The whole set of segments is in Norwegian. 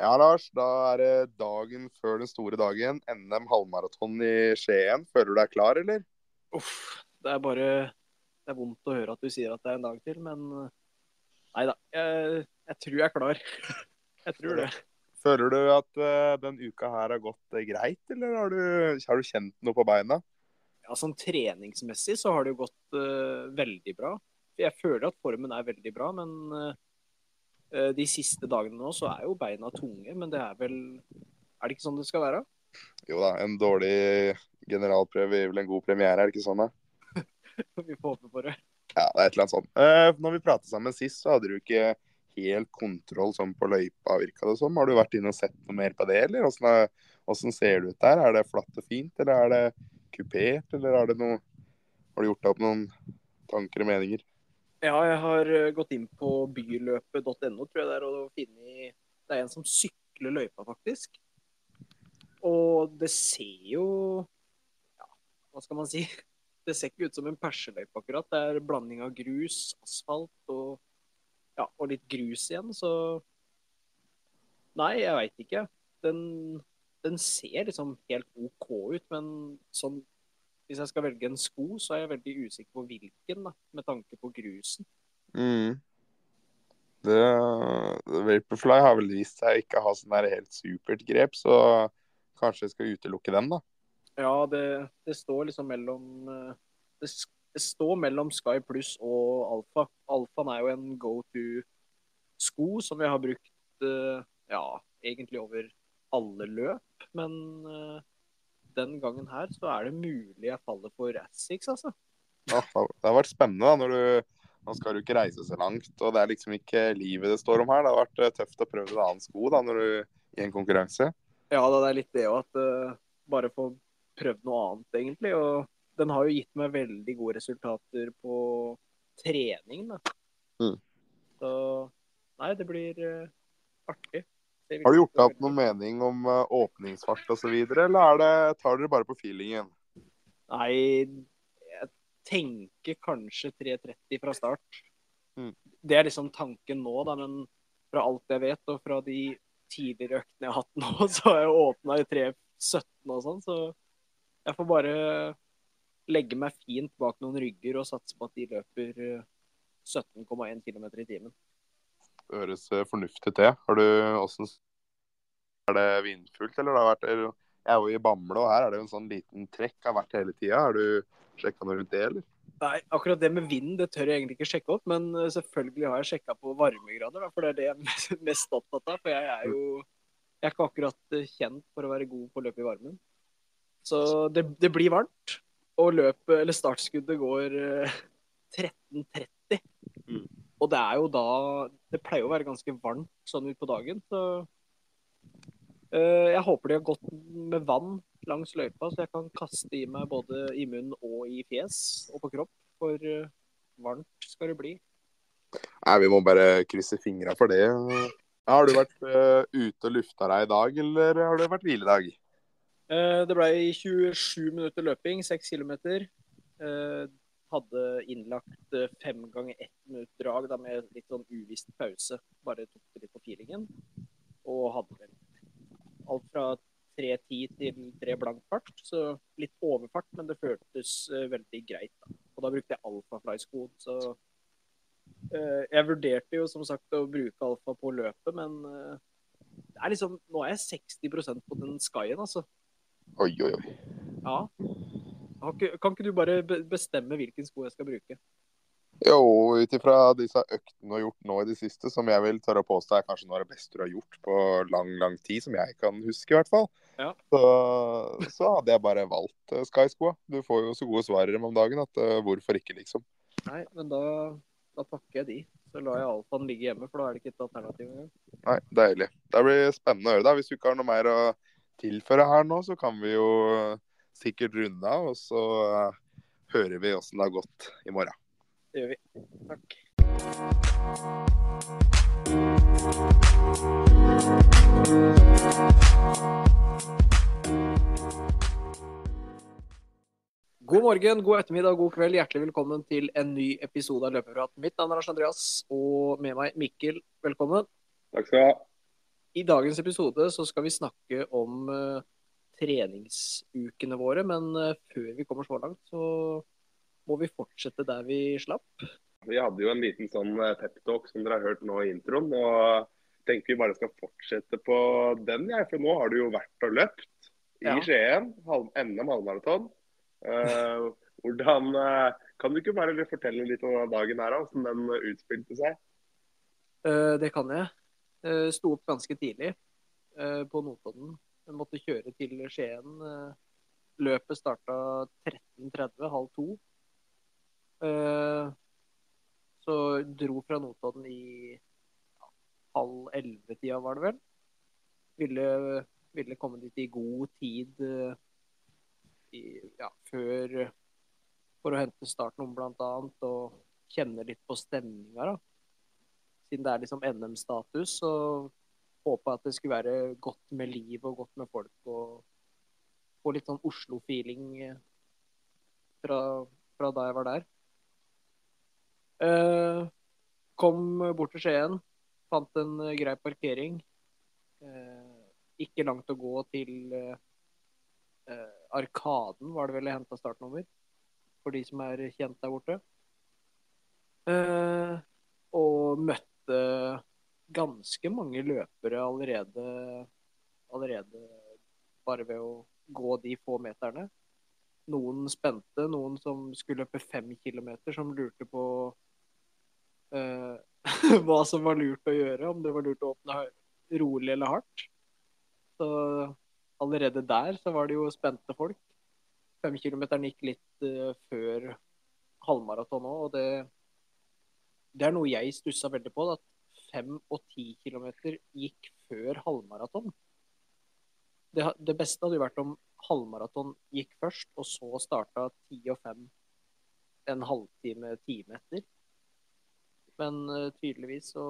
Ja, Lars. Da er det dagen før den store dagen. NM halvmaraton i Skien. Føler du deg klar, eller? Uff. Det er bare Det er vondt å høre at du sier at det er en dag til, men eh, nei da. Jeg, jeg tror jeg er klar. jeg tror det. Føler du at uh, den uka her har gått uh, greit, eller har du, har du, kjent noe på beina? Ja, Sånn treningsmessig så har det jo gått uh, veldig bra. Jeg føler at formen er veldig bra, men de siste dagene nå så er jo beina tunge. Men det er vel Er det ikke sånn det skal være? Jo da, en dårlig generalprøve gir vel en god premiere, er det ikke sånn? da? vi får håpe på det. Ja, det er et eller annet sånt. Uh, når vi pratet sammen sist, så hadde du ikke helt kontroll sånn på løypa, virka det som. Har du vært inne og sett noe mer på det, eller? Åssen ser det ut der? Er det flatt og fint, eller er det kupert, eller er det noe Har du gjort deg opp noen tanker og meninger? Ja, jeg har eh, gått inn på byløpet.no, tror jeg det er, og funnet Det er en som sykler løypa, faktisk. Og det ser jo Ja, hva skal man si? det ser ikke ut som en perseløype, akkurat. Det er blanding av grus, asfalt og, ja, og litt grus igjen, så Nei, jeg veit ikke. Den, den, ser liksom helt OK ut, men sånn Hvis jeg skal velge en sko, så er jeg veldig usikker på hvilken, da, med tanke på grusen. Mm. Det, Vaporfly har vel vist seg ikke ha sånn der helt supert grep, så kanskje jeg skal utelukke den, da. Ja, det, det, står liksom mellom eh, det, det, står mellom Sky Pluss og Alfa. Alfaen er jo en go to-sko som vi har brukt eh, ja, egentlig over alle løp. Men uh, den gangen her så er det mulig jeg faller for Assix, altså. Ja, det har vært spennende da, når du nå skal du ikke reise så langt, og det er liksom ikke livet det står om her. Det har vært tøft å prøve en annen sko da, når du i en konkurranse. Ja, det er litt det òg, at uh, bare få prøvd noe annet, egentlig. Og den har jo gitt meg veldig gode resultater på trening, da. Mm. Så nei, det blir uh, artig. Har du gjort deg opp noen mening om uh, åpningsfart osv., eller det, tar dere bare på feelingen? Nei, jeg tenker kanskje 3.30 fra start. Mm. Det er liksom tanken nå, da, men fra alt jeg vet, og fra de tidligere øktene jeg har hatt nå, så har jeg åpna i 3.17 og sånn, så jeg får bare legge meg fint bak noen rygger og satse på at de løper 17,1 eh, km i timen. Det høres eh, fornuftig til. Har du åssen Er det vindfullt, eller det har vært Jeg er jo i Bamble, og her er det jo en sånn liten trekk har vært hele tida. Har du sjekka noe rundt det, eller? Nei, akkurat det med vind det tør jeg egentlig ikke sjekke opp, men eh, selvfølgelig har jeg sjekka på varmegrader, for det er det jeg er mest opptatt av. For jeg er jo jeg er ikke akkurat kjent for å være god på å løpe i varmen. Så det, det blir varmt. Og løpet, eller startskuddet, går 13.30. Eh, mm. Og det er jo da Det pleier å være ganske varmt sånn utpå dagen, så uh, Jeg håper de har gått med vann langs løypa, så jeg kan kaste i meg både i munn og i fjes og på kropp. For uh, varmt skal det bli. Nei, vi må bare krysse fingra for det. Har du vært uh, ute og lufta deg i dag, eller har det vært hviledag? Uh, det ble 27 minutter løping, 6 km. Eh, hadde innlagt eh, fem ganger ett minutt drag da, med litt sånn uvisst pause. Bare tok det litt på feelingen. Og hadde vel alt fra 3.10 til 3 blank fart. Så litt overfart, men det føltes veldig greit. Da. Og da brukte jeg alfafly-skoen. Så uh, jeg vurderte jo som sagt å bruke alfa på løpet, men uh, det er liksom, nå er jeg 60% på den skyen, altså. Oi, oi, oi. Ja. Kan ikke du bare bestemme hvilken sko jeg skal bruke? Jo, ut ifra disse øktene du har gjort nå i det siste, som jeg vil tørre å påstå er kanskje noe av det beste du har gjort på lang, lang tid, som jeg kan huske i hvert fall, ja. så, så, hadde jeg bare valgt uh, Sky-skoa. Du får jo så gode svarere om dagen at uh, hvorfor ikke, liksom. Nei, men da, da, pakker jeg de. Så lar jeg alfaen ligge hjemme, for da er det ikke et alternativ engang. Nei, deilig. Det blir spennende å høre, da. Hvis du ikke har noe mer å tilføre her nå, så kan vi jo sikkert runde av. Og så uh, hører vi åssen det har gått i morgen. Det gjør vi. Takk. God morgen, god ettermiddag, god kveld. Hjertelig velkommen til en ny episode av Løpeprat. Mitt navn er Lars Andreas, og med meg Mikkel. Velkommen. Takk skal du ha. I dagens episode så skal vi snakke om uh, treningsukene våre, men uh, før vi kommer så langt, så må vi fortsette der vi slapp. Vi hadde jo en liten sånn uh, peptalk som dere har hørt nå i introen. og tenker vi bare skal fortsette på den, jeg. For nå har du jo vært og løpt i ja. Skien. NM halvmaraton. Uh, hvordan, kan du ikke bare fortelle litt om dagen her, hvordan den utspilte seg? det kan jeg. Uh, sto opp ganske tidlig på Notodden. Jeg måtte kjøre til Skien. Uh, løpet starta 13.30, halv to. så dro fra Notodden i halv elleve-tida, var det vel. Ville, ville, komme dit i god tid i, ja, før for å hente startnummer, blant annet, og kjenne litt på stemninga. da siden det er liksom NM-status, så håpa at det skulle være godt med liv og godt med folk. Og få litt sånn Oslo-feeling eh, fra, fra, da jeg var der. Eh, kom bort til Skien, fant en uh, grei parkering. Eh, ikke langt å gå til eh, eh Arkaden, var det vel jeg henta startnummer. For de som er kjent der borte. og møtte ganske mange løpere allerede, allerede bare ved å gå de få meterne. Noen spente, noen som skulle løpe fem kilometer, som lurte på uh, hva som var lurt å gjøre, om det var lurt å åpne rolig eller hardt. Så allerede der så var det jo spente folk. Femkilometeren gikk litt uh, før halvmaraton òg, og det det er noe jeg stussa veldig på. At fem og ti kilometer gikk før halvmaraton. Det, det, beste hadde jo vært om halvmaraton gikk først, og så starta ti og fem en halvtime, time etter. Men uh, tydeligvis så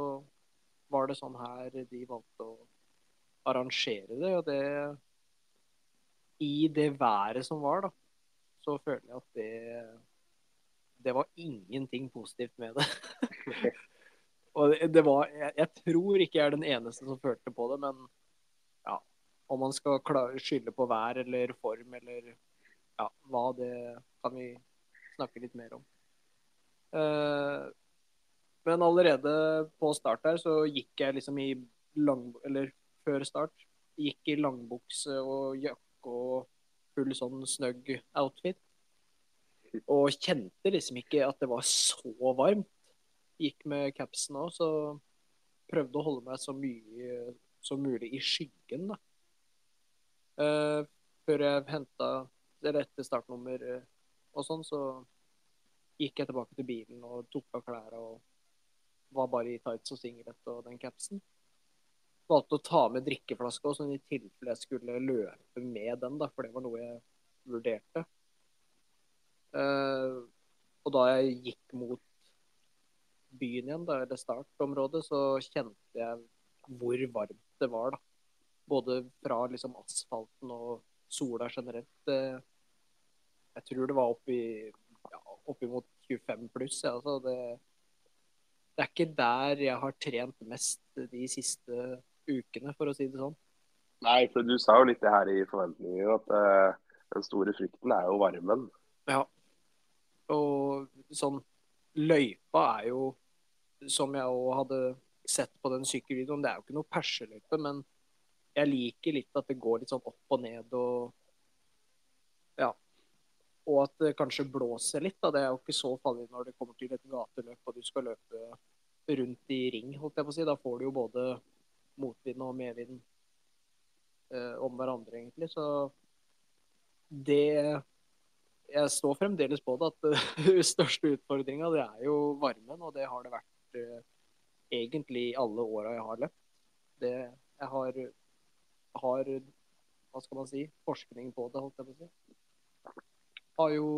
var det sånn her de valgte å arrangere det. Og det I det været som var, da, så føler jeg at det det var ingenting positivt med det. og det, var jeg, jeg, tror ikke jeg er den eneste som følte på det, men ja. Om man skal skylde på vær eller form eller ja, hva, det kan vi snakke litt mer om. Uh, men allerede på start der så gikk jeg liksom i lang... Eller før start gikk i langbukse og jakke og full sånn snøgg outfit. Og kjente liksom ikke at det var så varmt. Gikk med capsen òg, så prøvde å holde meg så mye som mulig i skyggen, da. Uh, før jeg henta Eller etter startnummer uh, og sånn, så gikk jeg tilbake til bilen og tok av klærne og var bare i tights og singlet og den capsen. Valgte å ta med drikkeflaske også, sånn i tilfelle jeg skulle løpe med den, da, for det var noe jeg vurderte. Uh, og da jeg gikk mot byen igjen, da, eller startområdet, så kjente jeg hvor varmt det var. da. Både fra liksom asfalten og sola generelt. Uh, jeg tror det var oppi ja, oppimot 25 pluss. Ja, altså det, det er ikke der jeg har trent mest de siste ukene, for å si det sånn. Nei, for du sa jo litt det her i forventninger, at uh, den store frykten er jo varmen. Ja. Og sånn Løypa er jo, som jeg òg hadde sett på den sykkelvideoen, det er jo ikke noe perseløype, men jeg liker litt at det går litt sånn opp og ned og Ja. Og at det kanskje blåser litt. da, Det er jo ikke så farlig når det kommer til et gateløp og du skal løpe rundt i ring, holdt jeg på å si. Da får du jo både motvind og medvind eh, om hverandre, egentlig. Så det jeg står fremdeles på det at den største utfordringa er jo varmen, og det har det vært uh, egentlig alle åra jeg har løpt. Det, jeg har, har, hva skal man si, forskning på det, holdt jeg på å si. Har jo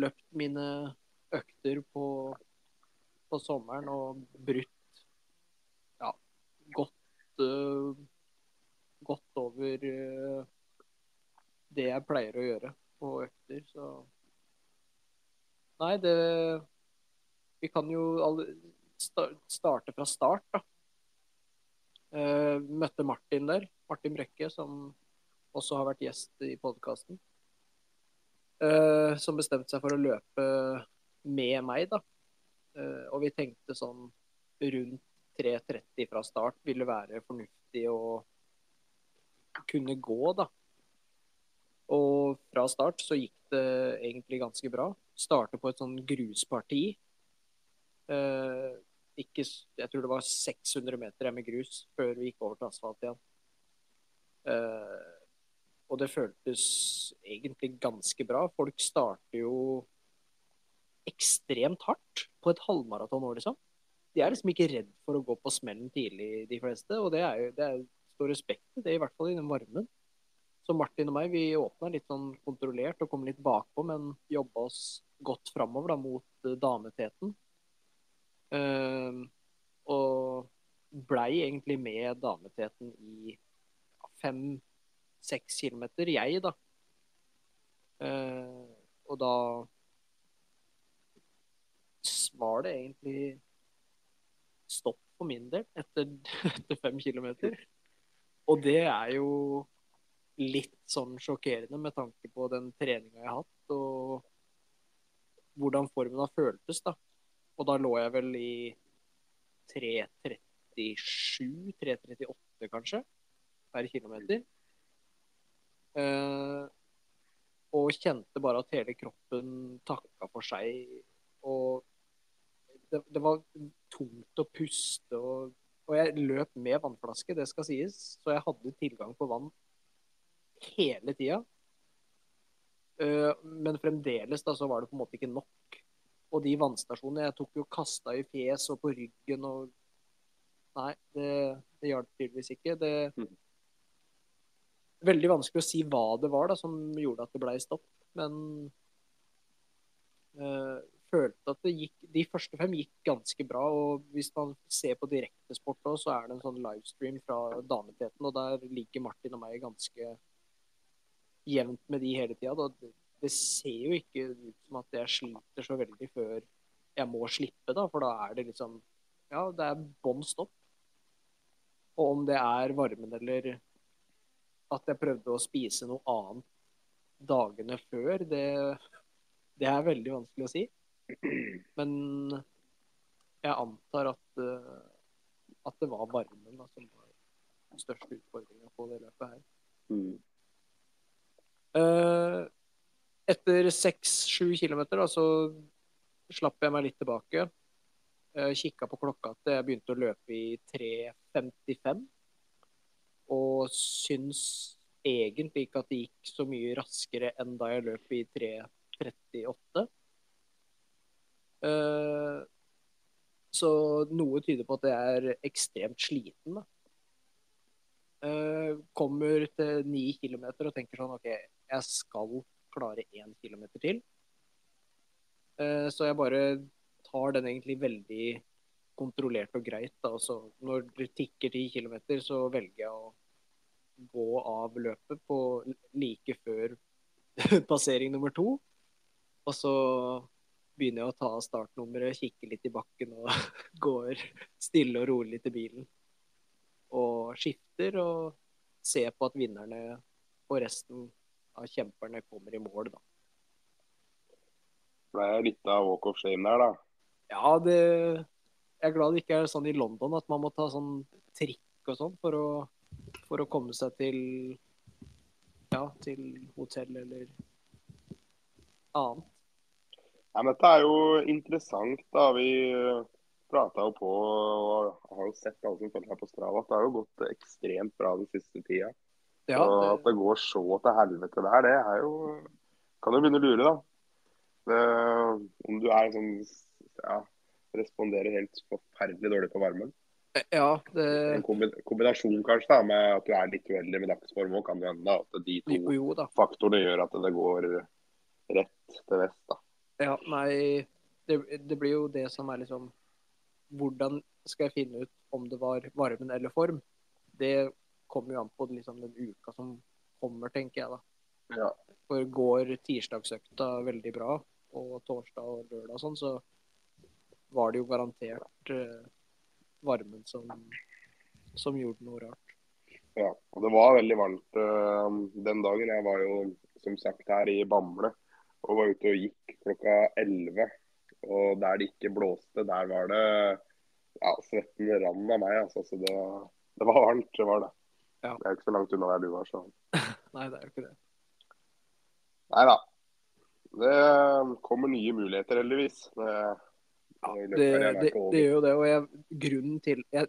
løpt mine økter på, på sommeren og brutt ja, godt, uh, godt over uh, det jeg pleier å gjøre på økter, så Nei, det Vi kan jo alle starte fra start, da. Eh, møtte Martin der. Martin Brekke, som også har vært gjest i podkasten. som bestemte seg for å løpe med meg, da. og vi tenkte sånn rundt 3.30 fra start ville være fornuftig å kunne gå, da. Og fra start så gikk det egentlig ganske bra. Starte på et sånn grusparti. Eh, ikke, jeg tror det var 600 meter med grus før vi gikk over til asfalt igjen. Uh, og det føltes egentlig ganske bra. Folk starter jo ekstremt hardt på et halvmaraton liksom. De er liksom ikke redd for å gå på smellen tidlig, de fleste. Og det er jo det er, stor respekt i det, i hvert fall i den varmen. Så Martin og meg vi åpna litt sånn kontrollert og kom litt bakpå, men jobba oss godt framover da, mot uh, dameteten. Uh, og blei egentlig med dameteten i fem-seks kilometer, jeg, da. Uh, og da var det egentlig stopp for min del etter, etter fem kilometer. Og det er jo litt sånn sjokkerende med tanke på den treninga jeg har hatt, og hvordan formen har føltes, da. Og da lå jeg vel i 3.37-3.38 kanskje per kilometer. Eh, og kjente bare at hele kroppen takka for seg. Og det, det var tungt å puste. Og, og jeg løp med vannflaske, det skal sies. Så jeg hadde tilgang på vann hele tida. Uh, men fremdeles da, så var det på en måte ikke nok. Og de vannstasjonene Jeg tok jo kasta i fjes og på ryggen og Nei, det, det hjalp tydeligvis ikke. Det mm. Veldig vanskelig å si hva det var da som gjorde at det ble stopp. Men øh, følte at det gikk De første fem gikk ganske bra. Og hvis man ser på direktesport òg, så er det en sånn livestream fra dameteten, og der ligger Martin og meg ganske jevnt med de hele tida. Det, ser jo ikke ut som at jeg sliter så veldig før jeg må slippe, da. For da er det liksom Ja, det er bånn stopp. Og om det er varmen eller at jeg prøvde å spise noe annet dagene før, det, det er veldig vanskelig å si. Men jeg antar at, at det var varmen da, som var den største utfordringa på det løpet her. Mm. Eh, etter seks-sju kilometer så slapp jeg meg litt tilbake. Uh, Kikka på klokka til jeg begynte å løpe i 3.55. Og syns egentlig ikke at det gikk så mye raskere enn da jeg løp i 3.38. Uh, eh, så noe tyder på at jeg er ekstremt sliten. da. Uh, kommer til ni kilometer og tenker sånn OK, jeg skal klare én kilometer til. Uh, så jeg bare tar den egentlig veldig kontrollert og greit. Da. Så når det tikker ti kilometer, så velger jeg å gå av løpet på like før passering nummer to. Og så begynner jeg å ta startnummeret, kikke litt i bakken og går stille og rolig til bilen og skifter, og ser på at vinnerne og resten av kjemperne kommer i mål, da. Det er litt av walk of shame der, da? Ja, det Jeg er glad det ikke er sånn i London at man må ta sånn trikk og sånn for for å komme seg til ja, til hotell eller annet. Ja, men dette er jo interessant, da. Vi prata jo på og har jo sett alle som følger her på Strava, at det har jo gått ekstremt bra den siste tida. Ja, og at det går så til helvete der, det er jo Kan jo begynne å lure, da. Det, om du er sånn ja, responderer helt forferdelig dårlig på varmen. Ja, det... En kombinasjon kanskje da, med at du er litt uheldig med dagsform òg, kan jo hende. At de to jo, jo, faktorene gjør at det går rett til vest. da. Ja, nei, det, det blir jo det som er liksom hvordan skal jeg finne ut om det var varmen eller form? Det kommer jo an på liksom, den uka som kommer, tenker jeg da. Ja. For går tirsdagsøkta veldig bra, og torsdag og lørdag sånn, så var det jo garantert uh, varmen som, som gjorde noe rart. Ja, og det var veldig varmt uh, den dagen. Jeg var jo som sagt her i Bamble og var ute og gikk klokka 11. Og der det ikke blåste, der var det ja, svetten rand av meg. Altså, så det, det, var varmt, det var det. Ja. Det er ikke så langt unna der du var, så. Nei, det er jo ikke det. Nei da. Det kommer nye muligheter, heldigvis. Det, ja, det, det, det, gjør jo det. Og jeg, grunnen til Jeg,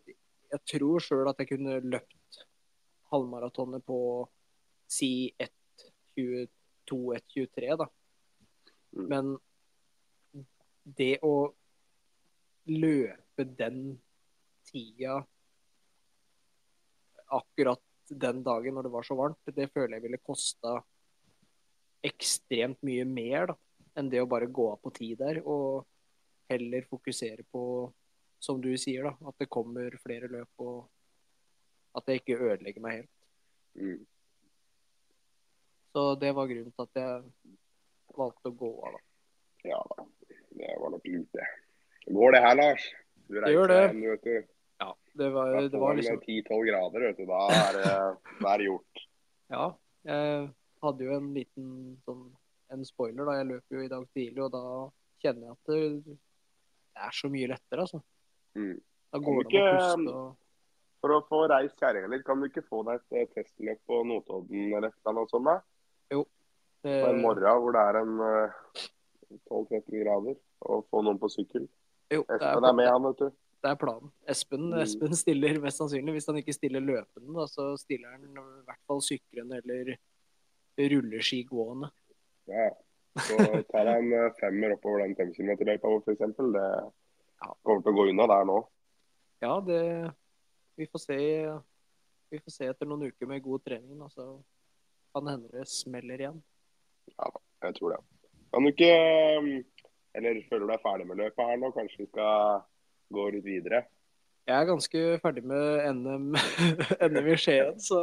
jeg tror sjøl at jeg kunne løpt halvmaratonet på si 1.22-1.23, da. Mm. Men det å løpe den tida akkurat den dagen når det var så varmt, det føler jeg ville kosta ekstremt mye mer da, enn det å bare gå av på tid der. Og heller fokusere på, som du sier, da, at det kommer flere løp, og at jeg ikke ødelegger meg helt. Mm. Så det var grunnen til at jeg valgte å gå av, da. Ja da. Det var nok lurt, det. Går det her, Lars? Du det gjør det. Igjen. Ja, det var, det var liksom 10-12 grader, vet du. Da er, det, da er det gjort. Ja. Jeg hadde jo en liten sånn en spoiler, da. Jeg løp jo i dag tidlig, og da kjenner jeg at det, det er så mye lettere, altså. Mm. Da går det an å puste og For å få reist kjerringa litt, kan du ikke få deg et eh, testløp på Notodden eller et eller annet sånt? da? Jo. Det... På en morgen hvor det er en uh, eh, 12-13 grader, og få noen på sykkel. Jo, Espen er, er, med, han, vet du. Det er planen. Espen, mm. Espen, stiller mest sannsynlig. Hvis han ikke stiller løpende, da, så stiller han i hvert fall syklende eller rulleskigående. Ja, så tar han eh, femmer oppover den femkilometerløypa vår, f.eks. Det kommer til å gå unna der nå. Ja, det Vi får se. Vi får se etter noen uker med god trening. Og så kan det hende det smeller igjen. Ja jeg tror det. Kan du ikke eh, Eller føler du deg ferdig med løpet her nå? Kanskje vi skal gå litt videre? Jeg er ganske ferdig med NM, NM i Skien, så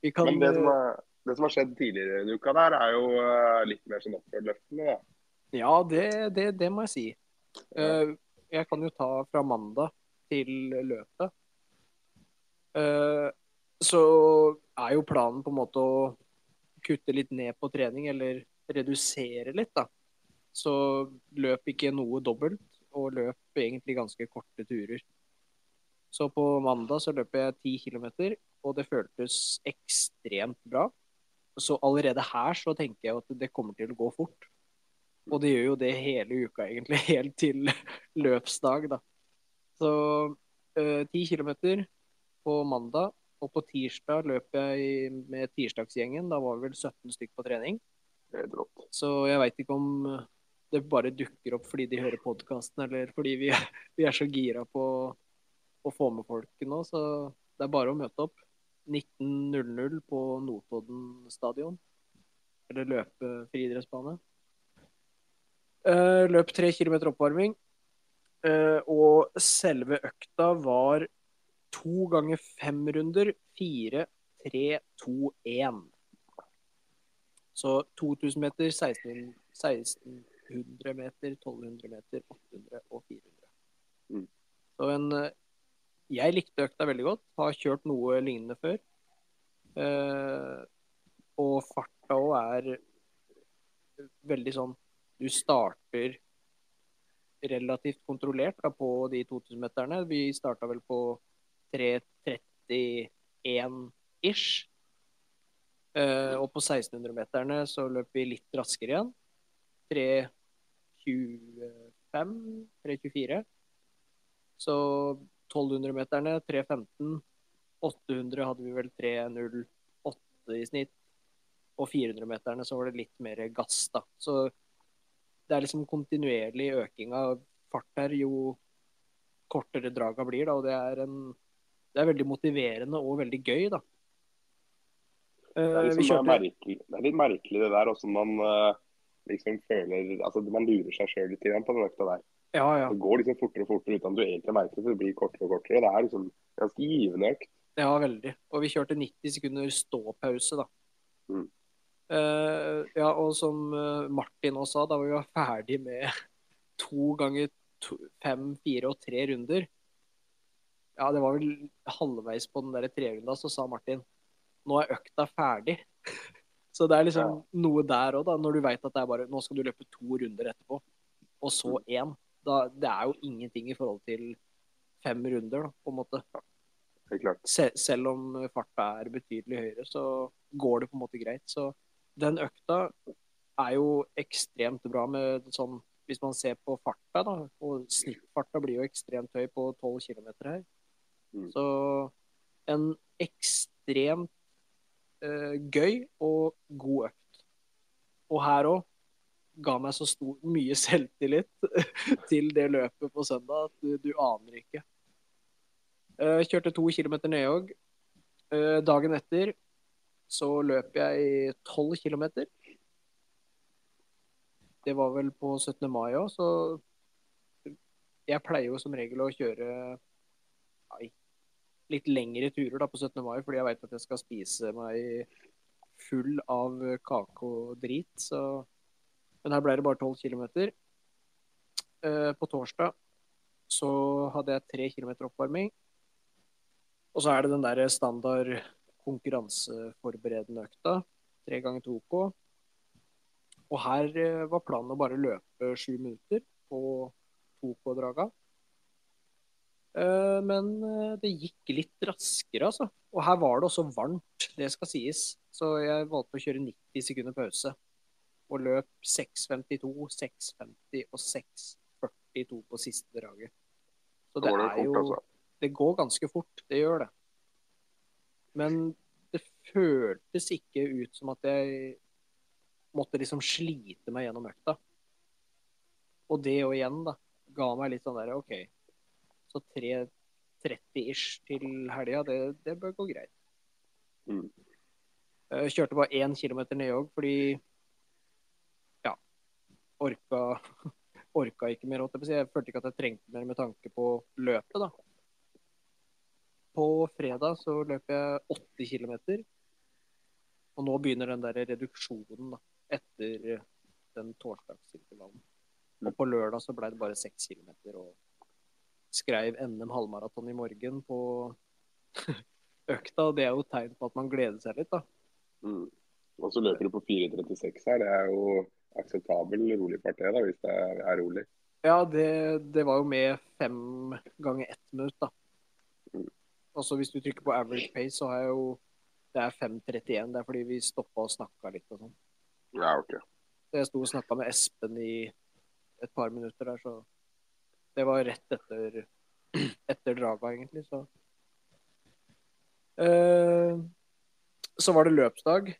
vi kan Men det som er det som har skjedd tidligere i uka der, er jo uh, litt mer sånn oppoverløftende. da. ja det, det, det, må jeg si. Uh, jeg kan jo ta fra mandag til løpet. Så er jo planen på en måte å kutte litt ned på trening, eller redusere litt, da. Så løp ikke noe dobbelt, og løp egentlig ganske korte turer. Så på mandag så løp jeg 10 km, og det føltes ekstremt bra. Så allerede her så tenker jeg at det kommer til å gå fort. Og det gjør jo det hele uka, egentlig. Helt til løpsdag, da. Så ti uh, kilometer på mandag. Og på tirsdag løp jeg med tirsdagsgjengen. Da var vi vel 17 stykk på trening. Så jeg veit ikke om det bare dukker opp fordi de hører podkasten, eller fordi vi vi er så gira på å få med folk nå. Så det er bare å møte opp. 19.00 på Notodden stadion. Eller løpe friidrettsbane. Uh, løp tre kilometer oppvarming. Uh, og selve økta var to ganger fem runder. Fire, tre, to, én. Så 2000 meter, 16, 1600 meter, 1200 meter, 800 og 400. Mm. Så en uh, jeg likte økta veldig godt. Har kjørt noe lignende før. Eh, og farta òg er veldig sånn Du starter relativt kontrollert da, på de 2000-meterne. Vi starta vel på 3.31-ish. Eh, og på 1600-meterne så løp vi litt raskere igjen. 3.25, 3.24. Så 1200-meterne 3.15. 800 hadde vi vel 3.08 i snitt. Og 400-meterne så var det litt mer gass, da. Så det er liksom kontinuerlig øking av fart her jo kortere draga blir, da. Og det er en Det er veldig motiverende og veldig gøy, da. Det er, liksom kjørte... merkelig, det er litt merkelig det der, også man uh, liksom føler Altså man lurer seg sjøl litt på den økta der. Ja, ja. Det går liksom fortere og fortere uten at du egentlig merker det. Det blir kortere og kortere. Det er liksom ganske givende økt. Ja, veldig. Og vi kjørte 90 sekunder ståpause, da. Mm. Uh, ja, og som uh, Martin også sa, da var vi ferdig med to ganger to, fem, fire og tre runder. Ja, det var vel halvveis på den der trerunda, så sa Martin nå er økta ferdig. Så det er liksom noe der òg, da. Når du veit at det er bare Nå skal du løpe to runder etterpå, og så Mm. én. Da, det er jo ingenting i forhold til fem runder, da, på en måte. Ja. Sel selv om farta er betydelig høyere, så går det på en måte greit. Så den økta er jo ekstremt bra med sånn Hvis man ser på farta, da, og snittfarta blir jo ekstremt høy på 12 km her. Mm. Så en ekstremt eh, gøy og god økt. Og her òg ga meg så stor, mye selvtillit til det løpet på søndag at du, du aner ikke. Uh, kjørte to kilometer nedjogg. Uh, dagen etter så løp jeg tolv kilometer. Det var vel på 17. mai òg, så jeg pleier jo som regel å kjøre nei, litt lengre turer da på 17. mai, fordi jeg veit at jeg skal spise meg full av kake og drit. Så Men her ble det bare 12 km. Eh, på torsdag så hadde jeg tre kilometer oppvarming. Og så er det den der standard konkurranseforberedende økta. Tre ganger 2K. Og her eh, var planen å bare løpe 7 minutter på 2K-draga. Eh, Men eh, det gikk litt raskere, altså. Og her var det også varmt, det skal sies. Så jeg valgte å kjøre 90 sekunder pause. Og løp 6.52, 6.50 og 6.42 på siste draget. Så det er jo altså. Det går ganske fort, det gjør det. Men det føltes ikke ut som at jeg måtte liksom slite meg gjennom økta. Og det og igjen, da, ga meg litt sånn der OK, så 3.30-ish til helga, det, det bør gå greit. Mm. Jeg kjørte bare én kilometer nedjogg fordi ja, orka, orka ikke mer. Jeg følte ikke at jeg trengte mer med tanke på løpet, da. På fredag så løp jeg 80 km. Og nå begynner den der reduksjonen da, etter den torsdagsintervallen. Og på lørdag så ble det bare 6 km. Og skrev NM halvmaraton i morgen på økta. Og det er jo tegn på at man gleder seg litt, da. Mm. Og så løper du på 4.36 her. Det er jo akseptabel rolig fart, det, da, hvis det er, rolig. Ja, det, det var jo med fem ganger ett minutt, da. Mm. Så hvis du trykker på average pace, så har jeg jo Det er 5.31. Det er fordi vi stoppa og snakka litt og sånn. Ja, OK. Så jeg sto og snakka med Espen i et par minutter der, så det var rett etter, etter draga, egentlig, så Uh, Så var det løpsdag.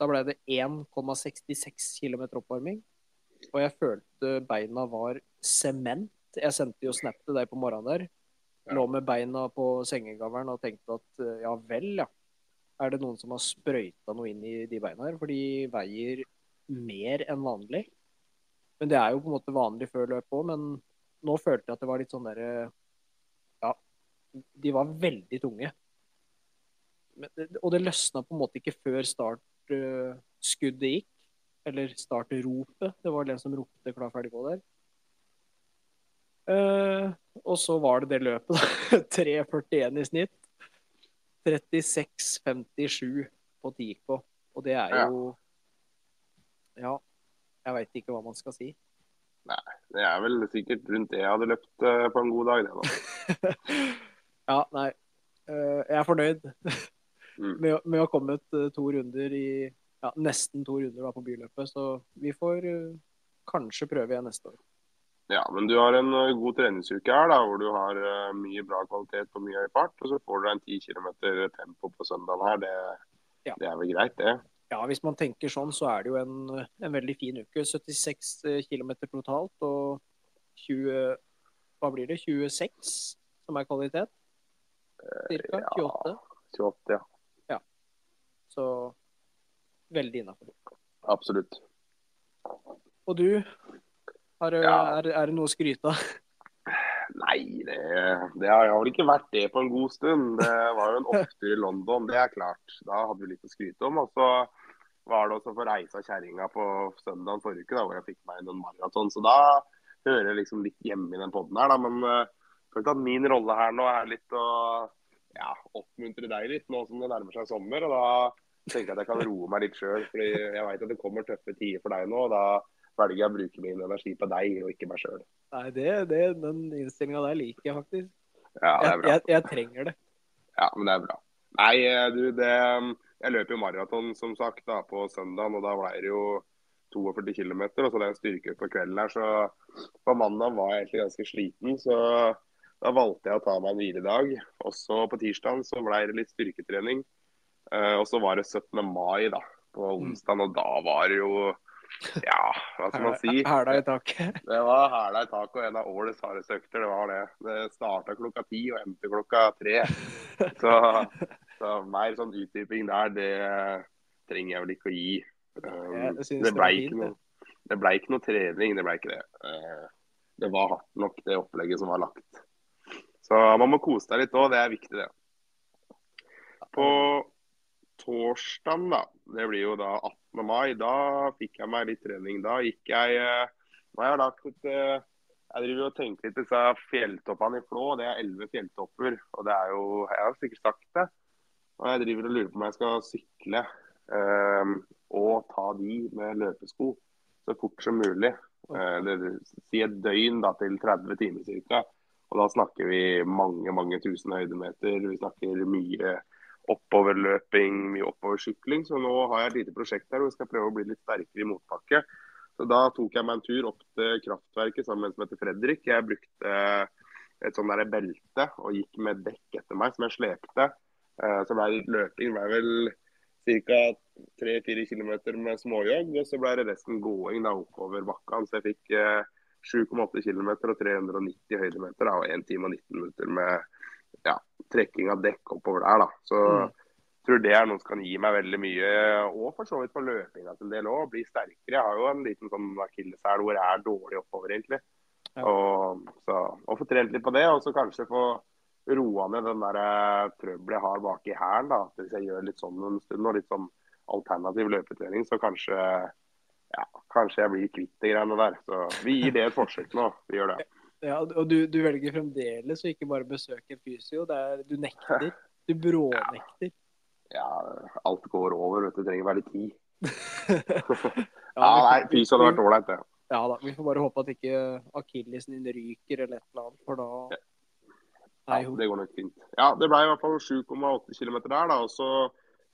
Da ble det 1,66 km oppvarming. Og jeg følte beina var sement. Jeg sendte jo snap til deg på morgenen der. Lå med beina på sengegavlen og tenkte at eh, ja vel, ja. Er det noen som har sprøyta noe inn i de beina her? For de veier mer enn vanlig. Men det er jo på en måte vanlig før løpet òg, men nå følte jeg at det var litt sånn derre Ja, de var veldig tunge. Men, og det løsna på en måte ikke før startskuddet gikk. Eller startropet. Det var den som ropte 'klar, ferdig, gå' der. Uh, og så var det det løpet, da. 3.41 i snitt. 36.57 på Tico. Og det er jo Ja, jeg veit ikke hva man skal si. Det er vel sikkert rundt det jeg hadde løpt eh, på en god dag, det da. ja, nei. Eh, jeg er fornøyd Mm. med, å- med å ha kommet eh, to runder i ja, nesten to runder da, på byløpet. Så vi får kanskje prøve igjen neste år. Ja, men du har en god treningsuke her, da, hvor du har mye bra kvalitet på mye høy fart. Og så får du en 10 km tempo på søndagen her. Det, Ja. det er vel greit, det. Ja, hvis man tenker sånn, så er det jo en, en veldig fin uke. 76 km totalt og 20 Hva blir det? 26 som er kvalitet? Cirka? ja. 28? 28, ja. Så veldig innafor. Absolutt. Og du? Har, Ja. er, er det noe å skryte av? Nei, det, det har vel ikke vært det på en god stund. Det var jo en opptur i London, det er klart. Da hadde vi litt å skryte om. Og så var det også for reisa kjerringa på søndag forrige uke, da, hvor jeg fikk meg inn en maraton. Så da hører jeg liksom litt hjemme i den poden her, da. Men uh, følte at min rolle her nå er litt å ja, oppmuntre deg litt nå som det nærmer seg sommer. og Da tenker jeg at jeg kan roe meg litt sjøl. fordi jeg veit at det kommer tøffe tider for deg nå. og Da velger jeg å bruke min energi på deg og ikke meg sjøl. Nei, det, det, den innstillinga der liker jeg faktisk. Ja, det er Jeg, bra. jeg, jeg trenger det. Ja, men det er bra. Nei, eh, du, det Jeg løper jo maraton, som sagt, da, på søndagen, og da ble det jo 42 km. Og så det er en styrke på kvelden her, så på mandag var jeg egentlig ganske sliten. Så da valgte jeg å ta meg en hviledag. Og så på tirsdagen så ble det litt styrketrening. Eh, og så var det 17. mai da, på onsdag, og da var det jo Ja, hva skal man si? Hæla i taket. Det var hæla i taket og en av årets hardeste økter. Det var det. Det starta klokka ti og endte klokka tre. Så, så mer sånn utdyping der, det trenger jeg vel ikke å gi. Um, det det ble ikke noe det ble ikke noe trening, det ble ikke det. Uh, Det var hardt nok, det opplegget som var lagt. Så man må kose seg litt òg, det er viktig, det. På torsdagen, da, det blir jo da 18. mai, da fikk jeg meg litt trening. Da gikk jeg eh, Nå har jeg lagt ut eh, Jeg driver og tenker litt disse fjelltoppene i Flå. Det er elleve fjelltopper. Og det er jo Jeg har sikkert sagt det. Og jeg driver og lurer på om jeg skal sykle eh, og ta de med løpesko så fort som mulig. Eh, si et døgn da, til 30 timer ca. Og da snakker vi mange mange tusen høydemeter. Vi snakker mye oppoverløping, mye oppoversykling. Så nå har jeg et lite prosjekt her hvor jeg skal prøve å bli litt sterkere i motbakke. Så da tok jeg meg en tur opp til kraftverket sammen med en som heter Fredrik. Jeg brukte et sånt der belte og gikk med dekk etter meg som jeg slepte. Eh, Så ble det litt løping. Det ble vel ca. 3-4 km med småjogg. Og så ble det resten gåing da oppover bakkene. Så jeg fikk eh, 7,8 km og 390 høydemeter og 1 time og 19 minutter med ja, trekking av dekk oppover der. da. Så Mm. jeg tror det er noe som kan gi meg veldig mye, og for så vidt på løpinga til en del òg. Bli sterkere. Jeg har jo en liten sånn akilleshæl hvor jeg er dårlig oppover, egentlig. Ja. Og, så, og få trent litt på det, og så kanskje få roa ned den der eh, trøbbelet jeg har bak i hælen. Hvis jeg gjør litt sånn en stund, og litt sånn alternativ løpetrening, så kanskje ja, kanskje jeg blir kvitt de greiene der. Så vi gir det et forsøk nå. Vi gjør det. Ja, og du, du velger fremdeles å ikke bare besøke en fysio. Det er, du nekter. Du brånekter. Ja, alt går over, vet du. Trenger bare litt tid. Ja, Ja, nei, fysio hadde vært ålreit, det. Ja da, vi får bare håpe at ikke akillesen din ryker eller et eller annet, for da Ja, det går nok fint. Ja, det ble i hvert fall 7,8 km der, da. Og så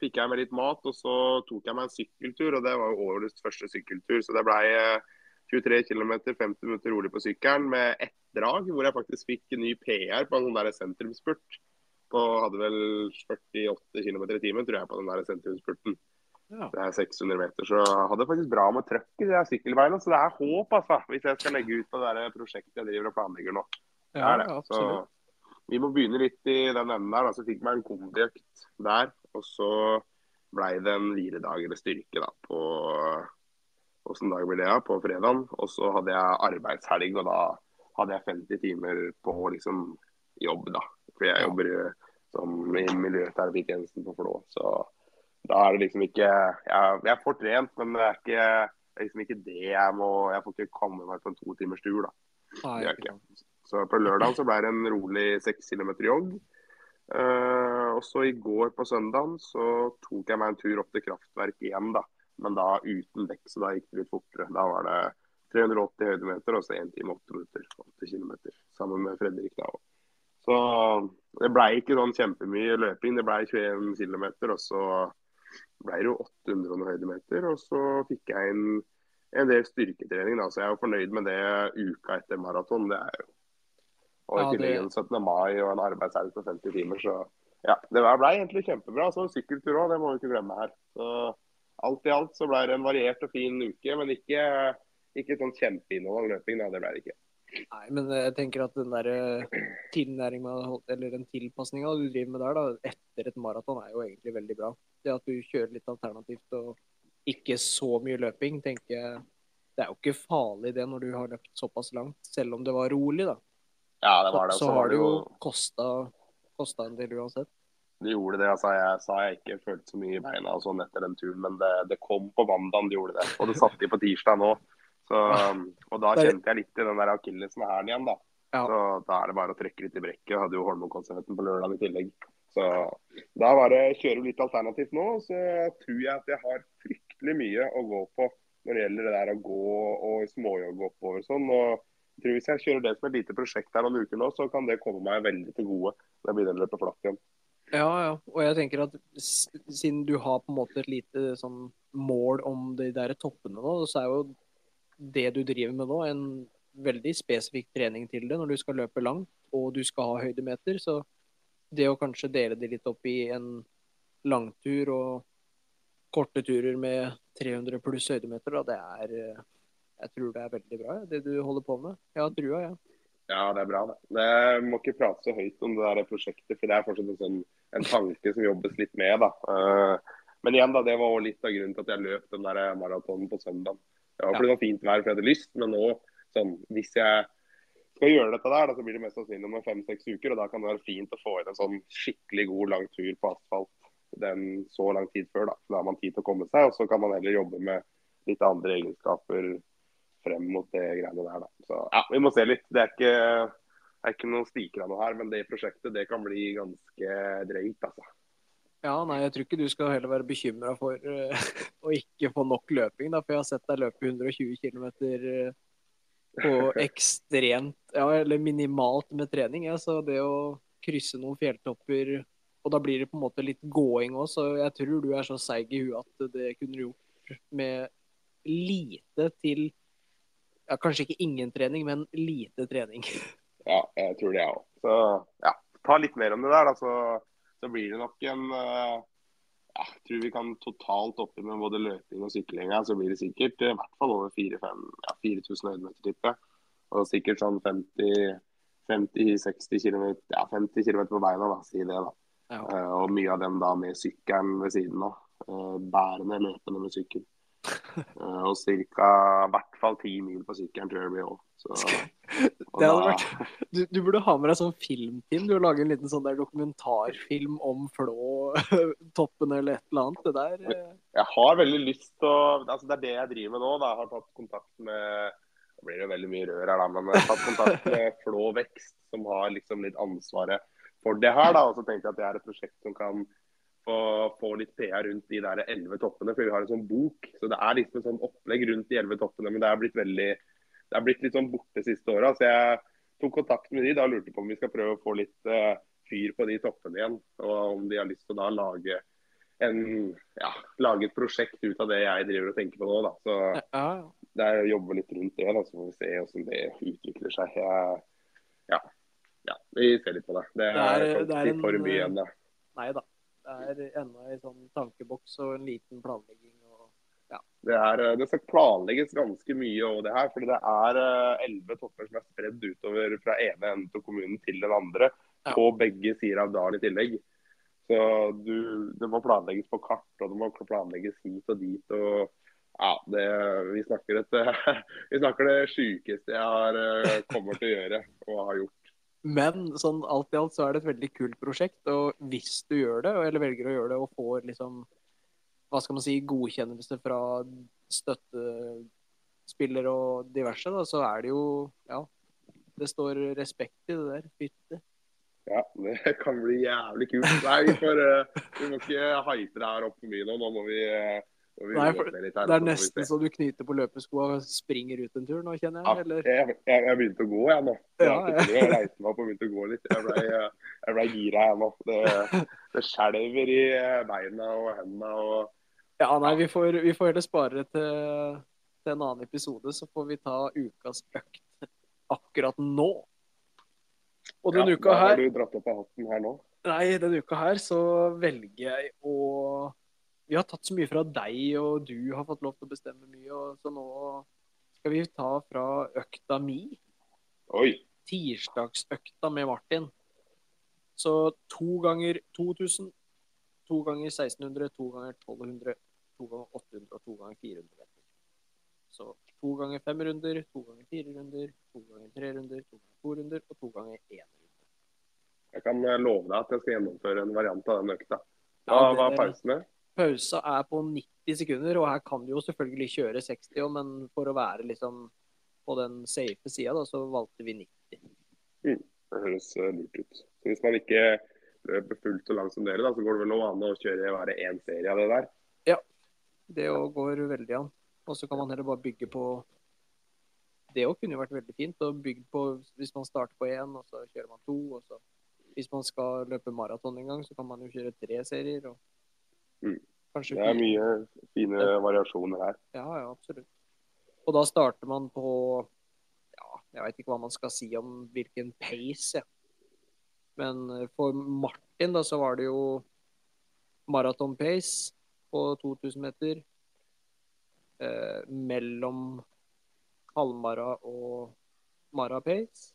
fikk jeg med litt mat, og så tok jeg meg en sykkeltur. Og det var jo årets første sykkeltur, så det ble eh, 23 km, 50 minutter rolig på sykkelen med ett drag, hvor jeg faktisk fikk ny PR på en sånn der sentrumsspurt. På, hadde vel 48 km i timen, tror jeg, på den der sentrumsspurten. Ja. Det er 600 meter, så jeg hadde faktisk bra med trøkk i de sykkelbeina. Så det er håp, altså, hvis jeg skal legge ut på det der prosjektet jeg driver og planlegger nå. Det Ja, er det. Så vi må begynne litt i den enden der. Så fikk jeg meg en kombiøkt der. Og så blei det en hviledag eller styrke da, på Åssen dag blir det? da? På fredagen. Og så hadde jeg arbeidshelg, og da hadde jeg 50 timer på liksom jobb, da. For jeg jobber som i miljøterapitjenesten på Flå. Så da er det liksom ikke Jeg, jeg får trent, men det er ikke det er liksom ikke det jeg må Jeg får ikke komme meg på en to timers tur, da. Nei. Så på lørdag så ble det en rolig seks kilometer jogg. Uh, og så i går på søndagen så tok jeg meg en tur opp til kraftverket igjen, da. Men da uten dekk, så da gikk det litt fortere. Da var det 380 høydemeter og så 1 time 8 minutter. 8 kilometer, sammen med Fredrik da òg. Så det ble ikke sånn kjempemye løping. Det ble 21 km, og så ble det jo 800 og noen høydemeter. Og så fikk jeg inn en del styrketrening, da, så jeg er jo fornøyd med det uka etter maraton. Det er jo Og i Ja, det- tillegg en 17. mai og en arbeidshelg på 50 timer, så ja. Det ble egentlig kjempebra. Så en sykkeltur òg, det må vi ikke glemme her. Så alt i alt så ble det en variert og fin uke, men ikke, ikke sånn kjempeinnhold av løping. Da. Det ble det ikke. Nei, men jeg tenker at den der tilnæringa, eller den tilpasninga du driver med der, da, etter et maraton, er jo egentlig veldig bra. Det at du kjører litt alternativt og ikke så mye løping, tenker jeg Det er jo ikke farlig det når du har løpt såpass langt, selv om det var rolig, da. Ja, det var det. Så, så har det jo kosta en del uansett. Det gjorde det. altså Jeg sa jeg ikke følte så mye i beina og sånn etter den turen, men det, det kom på mandag, det gjorde det. Og det satte de på tirsdag nå. Så, og da kjente jeg litt i den der akillesen her igjen, da. Ja. Så da er det bare å trekke litt i brekket. Jeg hadde jo Holmenkollstreffen på lørdag i tillegg. Så da var det kjøre litt alternativt nå. Så tror jeg at jeg har fryktelig mye å gå på når det gjelder det der å gå og småjogge oppover og sånn. Og jeg tror Hvis jeg kjører det som et lite prosjekt her noen uker nå, så kan det komme meg veldig til gode når jeg begynner å løpe flatt igjen. Ja, ja. Og jeg tenker at siden du har på en måte et lite sånn mål om de der toppene nå, så er jo det du driver med nå, en veldig spesifikk trening til det når du skal løpe langt og du skal ha høydemeter. Så det å kanskje dele det litt opp i en langtur og korte turer med 300 pluss høydemeter, da, det er eh, Jeg tror det er veldig bra, det du holder på med. Jeg har trua, jeg. Ja, det er bra, det. Jeg må ikke prate så høyt om det der prosjektet, for det er fortsatt en, sånn, en tanke som jobbes litt med. da. Eh, Men igjen, da, det var litt av grunnen til at jeg løp den der maratonen på søndag. Det var fordi det var fint vær, for jeg hadde lyst, men nå, sånn, hvis jeg skal gjøre dette der, da, så blir det mest sannsynlig om fem-seks uker. og Da kan det være fint å få inn en sånn skikkelig god lang tur på asfalt den så lang tid før. Da Da har man tid til å komme seg, og så kan man heller jobbe med litt andre egenskaper frem mot det greiene der. Da. Så ja, Vi må se litt. Det er ikke, det er ikke noe stikker av noe her, men det prosjektet det kan bli ganske drøyt. altså. Ja, nei, jeg tror ikke du skal heller være bekymra for uh, å ikke få nok løping, da, for jeg har sett deg løpe 120 km på ekstremt, ja, eller minimalt med trening. Ja, så det å krysse noen fjelltopper, og da blir det på en måte litt gåing òg, så jeg tror du er så seig i huet at det kunne du gjort med lite til ja, Kanskje ikke ingen trening, men lite trening. Ja, jeg tror det, jeg òg. Så ja, ta litt mer om det der, da. Så, så blir det nok en uh, Jeg tror vi kan totalt oppi med både løping og sykling her, så blir det sikkert eh, i hvert fall over 4000 ja, 4000 høydemeter, tipper jeg. Og sikkert sånn 50-60 km, ja, 50 km på beina, da, si det. da. Ja. Uh, og mye av dem da med sykkelen ved siden av. Uh, bærende, løpende med sykkel. Eh, og ca. i hvert fall ti mil på sykkelen tror jeg det blir òg. Det hadde vært du, du burde ha med deg sånn filmteam. Du lager en liten sånn der dokumentarfilm om Flå-toppen eller et eller annet. Det der eh, Jeg har veldig lyst til å altså Det er det jeg driver med nå. Da. Jeg har tatt kontakt med Det blir jo veldig mye rør her, da, men jeg har tatt kontakt med Flå Vekst, som har liksom litt ansvaret for det her. da, Og så tenkte jeg at det er et prosjekt som kan få, få litt PR rundt de der elleve toppene. For vi har en sånn bok. Så det er liksom et sånn opplegg rundt de elleve toppene. Men det er blitt veldig det er blitt litt sånn borte siste åra. Så jeg tok kontakt med de da og lurte på om vi skal prøve å få litt uh, fyr på de toppene igjen. Og om de har lyst til å da lage en, ja, lage et prosjekt ut av det jeg driver og tenker på nå. da. Så ja, det er å jobbe litt rundt det, da, så får vi se hvordan det utvikler seg. Jeg, ja, ja, vi ser litt på det. Det Det er- det er ikke for mye igjen, det. Nei da. Det er ennå en sånn tankeboks og en liten planlegging. Og... Det, er, eh, det skal planlegges ganske mye over det her. For det er eh, elleve topper som er spredd utover fra ene enden til kommunen til den andre. Ja. På begge sider av dalen i tillegg. Så du, det må planlegges på kart, og det må planlegges hit og dit. og ja, det, vi, snakker et, vi snakker det sjukeste jeg har, eh, kommer til å gjøre og har gjort. Men sånn alt i alt så er det et veldig kult prosjekt. Og hvis du gjør det, eller velger å gjøre det og får liksom hva skal man si, godkjennelse fra støttespiller og diverse, da, så er det jo Ja, det står respekt i det der. Fytte. Ja, det kan bli jævlig kult. Nei, vi, får, eh, vi må ikke hype det her opp for mye nå. Nå må vi, uh Nei, for her. Det er nesten så du knyter på løpeskoa og springer ut en tur nå, kjenner jeg. Eller? jeg, jeg, jeg begynte å gå, jeg nå. Jeg, Ja, ja. jeg reiste meg opp og begynte å gå litt. Jeg ble, jeg ble gira, jeg nå. Det, det skjelver i beina og hendene. og Ja, nei, vi får, vi får heller spare til, til en annen episode, så får vi ta ukas økt akkurat nå. Og denne ja, uka da har du dratt opp av hatten her nå. Nei, denne uka her så velger jeg å Vi har tatt så mye fra deg, og du har fått lov til å bestemme mye, og så nå skal vi ta fra økta mi. Oi. Tirsdagsøkta med Martin. Så to ganger 2000, to ganger 1600, to ganger 1200, to ganger 800 og to ganger 400 meter. Så to ganger fem runder, to ganger fire runder, to ganger tre runder, to ganger to runder og to ganger én runde. Jeg kan eh, love deg at jeg skal gjennomføre en variant av den økta. Ja, Hva det- var pausene? Pausa er på 90 sekunder, og her kan du jo selvfølgelig kjøre 60 men for å være liksom på den safe sida, så valgte vi 90. Det høres eh, lurt ut. Så Hvis man ikke løper fullt så langt som dere, da, så går det vel noe an å kjøre bare én serie av det der? Ja, Det går veldig an. Og så kan man heller bare bygge på Det òg kunne jo vært veldig fint. å bygge på Hvis man starter på én, og så kjører man to. og så Hvis man skal løpe maraton en gang, så kan man jo kjøre tre serier. og Mm. kanskje Det er mye fine variasjoner her. Ja, ja, absolutt. Og da starter man på Ja, jeg veit ikke hva man skal si om hvilken pace, jeg. Men eh, for Martin, da, så var det jo maraton pace på 2000 meter. Eh, mellom halvmara og mara pace.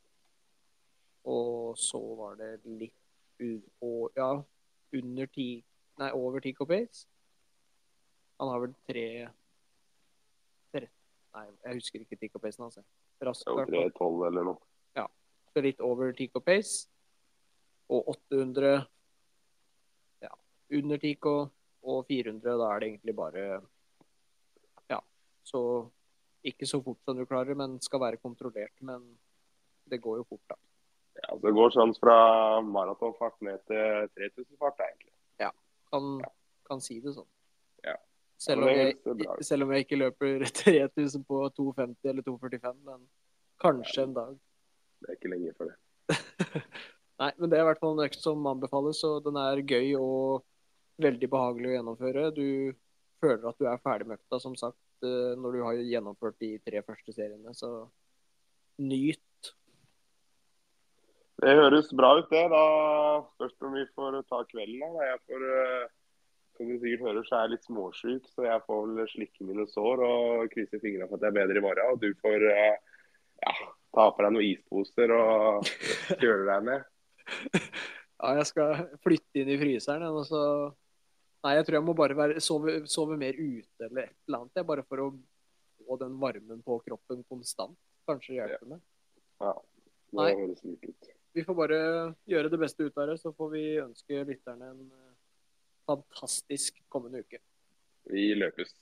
Og så var det litt u og, Ja, under ti Nei, over Tico pace. Han har vel tre tre- Nei, jeg husker ikke Tico pacen hans. Altså. Raskt, Jo, hvert fall. 3-12 eller noe. Ja. Så litt over Tico pace. Og 800 ja, under Tico. Og 400, da er det egentlig bare Ja. Så ikke så fort som du klarer, men skal være kontrollert. Men det går jo fort, da. Ja, så Det går sånn fra maratonfart ned til 3000-fart, egentlig. Kan, kan si det sånn. Ja. Selv om, jeg, selv om jeg ikke løper 3000 på 2,50 eller 2,45, men kanskje en dag. Det er ikke lenge for det. Nei, men det er i hvert fall en økt som anbefales, og den er gøy og veldig behagelig å gjennomføre. Du føler at du er ferdig med økta, som sagt, eh, når du har gjennomført de tre første seriene, så nyt. Det høres bra ut, det. Da spørs det om vi får ta kvelden. da. Jeg får, eh, som du sikkert hører, så er jeg litt småsyk, så jeg får vel slikke mine sår og krysse fingrene for at jeg er bedre i morgen. Og du får eh, ja, ta på deg noen isposer og kjøle deg ned. Ja, jeg skal flytte inn i fryseren, og så Nei, jeg tror jeg må bare være, sove, sove mer ute eller et eller annet, jeg, bare for å få den varmen på kroppen konstant. Kanskje hjelpe meg. Ja, det høres lurt ut. Vi får bare gjøre det beste ut av det, så får vi ønske lytterne en eh, fantastisk kommende uke. Vi løpes.